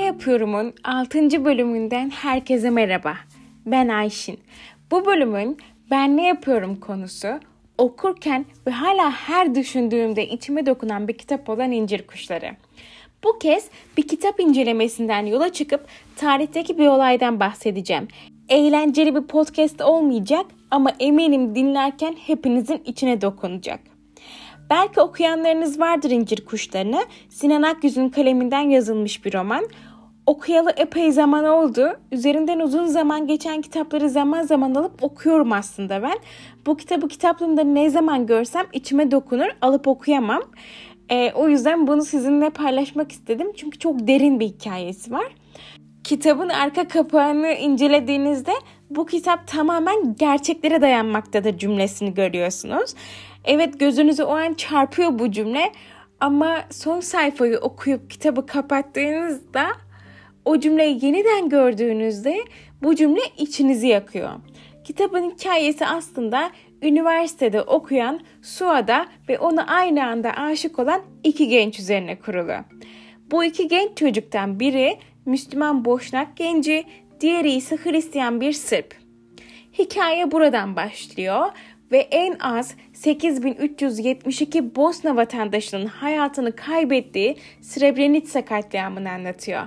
Ne Yapıyorum'un 6. bölümünden herkese merhaba. Ben Ayşin. Bu bölümün Ben Ne Yapıyorum konusu okurken ve hala her düşündüğümde içime dokunan bir kitap olan İncir Kuşları. Bu kez bir kitap incelemesinden yola çıkıp tarihteki bir olaydan bahsedeceğim. Eğlenceli bir podcast olmayacak ama eminim dinlerken hepinizin içine dokunacak. Belki okuyanlarınız vardır İncir Kuşlarını. Sinan Akgüz'ün kaleminden yazılmış bir roman. Okuyalı epey zaman oldu. Üzerinden uzun zaman geçen kitapları zaman zaman alıp okuyorum aslında ben. Bu kitabı kitaplığımda ne zaman görsem içime dokunur, alıp okuyamam. Ee, o yüzden bunu sizinle paylaşmak istedim. Çünkü çok derin bir hikayesi var. Kitabın arka kapağını incelediğinizde bu kitap tamamen gerçeklere dayanmaktadır cümlesini görüyorsunuz. Evet gözünüze o an çarpıyor bu cümle ama son sayfayı okuyup kitabı kapattığınızda o cümleyi yeniden gördüğünüzde bu cümle içinizi yakıyor. Kitabın hikayesi aslında üniversitede okuyan Suada ve ona aynı anda aşık olan iki genç üzerine kurulu. Bu iki genç çocuktan biri Müslüman Boşnak genci, diğeri ise Hristiyan bir Sırp. Hikaye buradan başlıyor ve en az 8372 Bosna vatandaşının hayatını kaybettiği Srebrenica katliamını anlatıyor.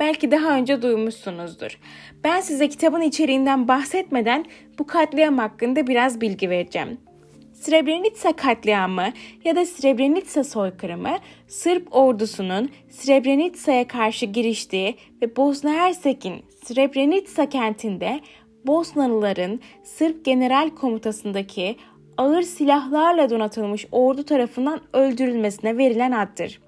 Belki daha önce duymuşsunuzdur. Ben size kitabın içeriğinden bahsetmeden bu katliam hakkında biraz bilgi vereceğim. Srebrenica katliamı ya da Srebrenica soykırımı Sırp ordusunun Srebrenica'ya karşı giriştiği ve Bosna Hersek'in Srebrenica kentinde Bosnalıların Sırp General Komutası'ndaki ağır silahlarla donatılmış ordu tarafından öldürülmesine verilen addır.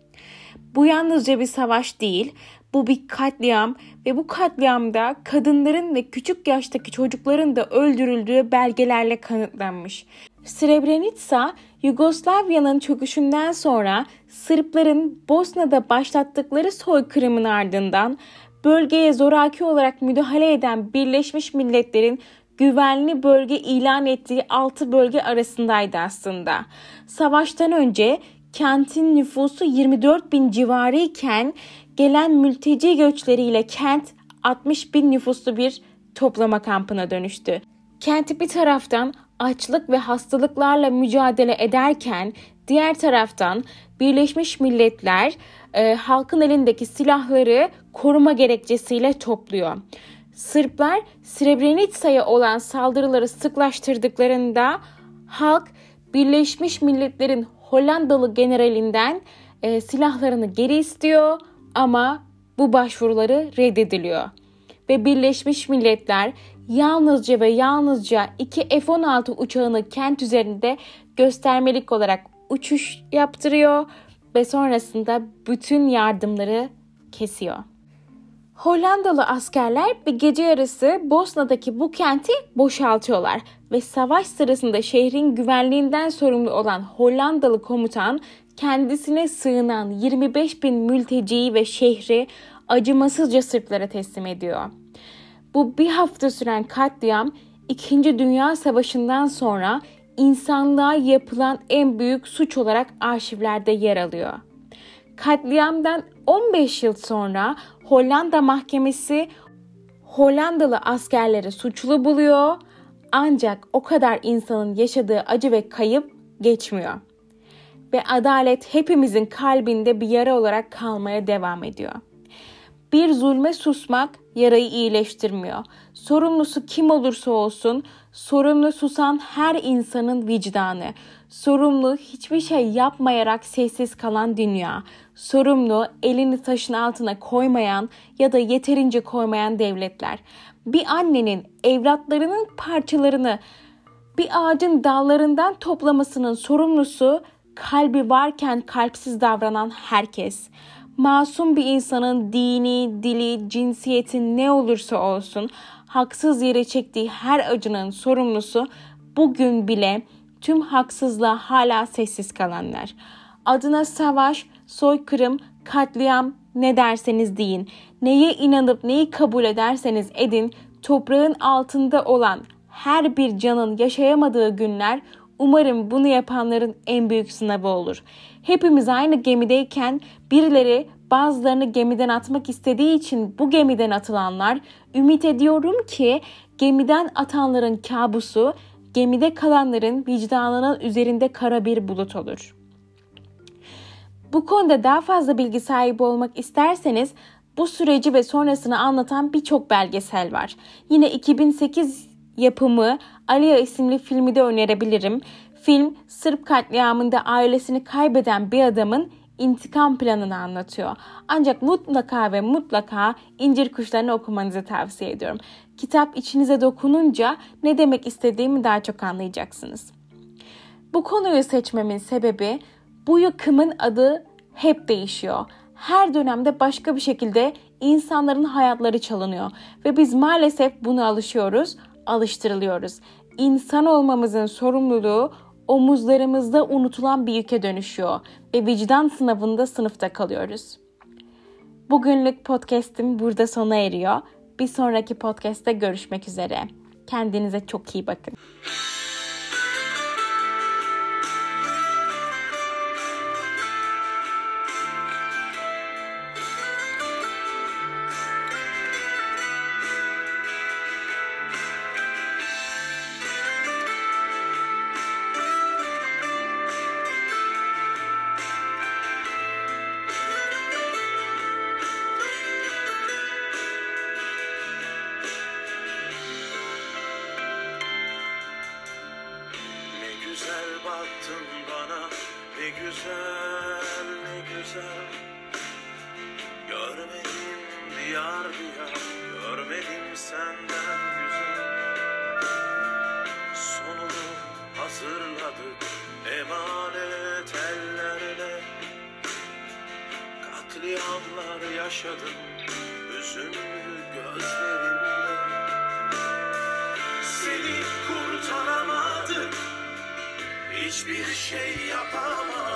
Bu yalnızca bir savaş değil, bu bir katliam ve bu katliamda kadınların ve küçük yaştaki çocukların da öldürüldüğü belgelerle kanıtlanmış. Srebrenica, Yugoslavya'nın çöküşünden sonra Sırpların Bosna'da başlattıkları soykırımın ardından bölgeye zoraki olarak müdahale eden Birleşmiş Milletler'in güvenli bölge ilan ettiği 6 bölge arasındaydı aslında. Savaştan önce kentin nüfusu 24 bin civarı iken gelen mülteci göçleriyle kent 60 bin nüfuslu bir toplama kampına dönüştü. Kenti bir taraftan açlık ve hastalıklarla mücadele ederken diğer taraftan Birleşmiş Milletler e, halkın elindeki silahları koruma gerekçesiyle topluyor. Sırplar Srebrenica'ya olan saldırıları sıklaştırdıklarında halk Birleşmiş Milletler'in Hollandalı generalinden e, silahlarını geri istiyor ama bu başvuruları reddediliyor. Ve Birleşmiş Milletler yalnızca ve yalnızca iki F-16 uçağını kent üzerinde göstermelik olarak uçuş yaptırıyor ve sonrasında bütün yardımları kesiyor. Hollandalı askerler bir gece yarısı Bosna'daki bu kenti boşaltıyorlar ve savaş sırasında şehrin güvenliğinden sorumlu olan Hollandalı komutan kendisine sığınan 25 bin mülteciyi ve şehri acımasızca Sırplara teslim ediyor. Bu bir hafta süren katliam 2. Dünya Savaşı'ndan sonra insanlığa yapılan en büyük suç olarak arşivlerde yer alıyor. Katliamdan 15 yıl sonra Hollanda mahkemesi Hollandalı askerleri suçlu buluyor ancak o kadar insanın yaşadığı acı ve kayıp geçmiyor. Ve adalet hepimizin kalbinde bir yara olarak kalmaya devam ediyor. Bir zulme susmak yarayı iyileştirmiyor. Sorumlusu kim olursa olsun, sorumlu susan her insanın vicdanı, sorumlu hiçbir şey yapmayarak sessiz kalan dünya, sorumlu elini taşın altına koymayan ya da yeterince koymayan devletler. Bir annenin evlatlarının parçalarını bir ağacın dallarından toplamasının sorumlusu kalbi varken kalpsiz davranan herkes. Masum bir insanın dini, dili, cinsiyeti ne olursa olsun haksız yere çektiği her acının sorumlusu bugün bile tüm haksızlığa hala sessiz kalanlar. Adına savaş, soykırım, katliam ne derseniz deyin. Neye inanıp neyi kabul ederseniz edin toprağın altında olan her bir canın yaşayamadığı günler Umarım bunu yapanların en büyük sınavı olur. Hepimiz aynı gemideyken birileri bazılarını gemiden atmak istediği için bu gemiden atılanlar ümit ediyorum ki gemiden atanların kabusu gemide kalanların vicdanının üzerinde kara bir bulut olur. Bu konuda daha fazla bilgi sahibi olmak isterseniz bu süreci ve sonrasını anlatan birçok belgesel var. Yine 2008 yapımı Aliya isimli filmi de önerebilirim. Film Sırp katliamında ailesini kaybeden bir adamın intikam planını anlatıyor. Ancak mutlaka ve mutlaka incir kuşlarını okumanızı tavsiye ediyorum. Kitap içinize dokununca ne demek istediğimi daha çok anlayacaksınız. Bu konuyu seçmemin sebebi bu yıkımın adı hep değişiyor. Her dönemde başka bir şekilde insanların hayatları çalınıyor ve biz maalesef buna alışıyoruz, alıştırılıyoruz. İnsan olmamızın sorumluluğu omuzlarımızda unutulan bir yüke dönüşüyor ve vicdan sınavında sınıfta kalıyoruz. Bugünlük podcast'im burada sona eriyor. Bir sonraki podcast'te görüşmek üzere. Kendinize çok iyi bakın. Baktın bana. Ne güzel ne güzel. Görmedim diyar diyar görmedim senden güzel. Sonunu hazırladık emanet ellerle Katliamlar yaşadım üzümlü gözlerimle hiçbir şey yapamadık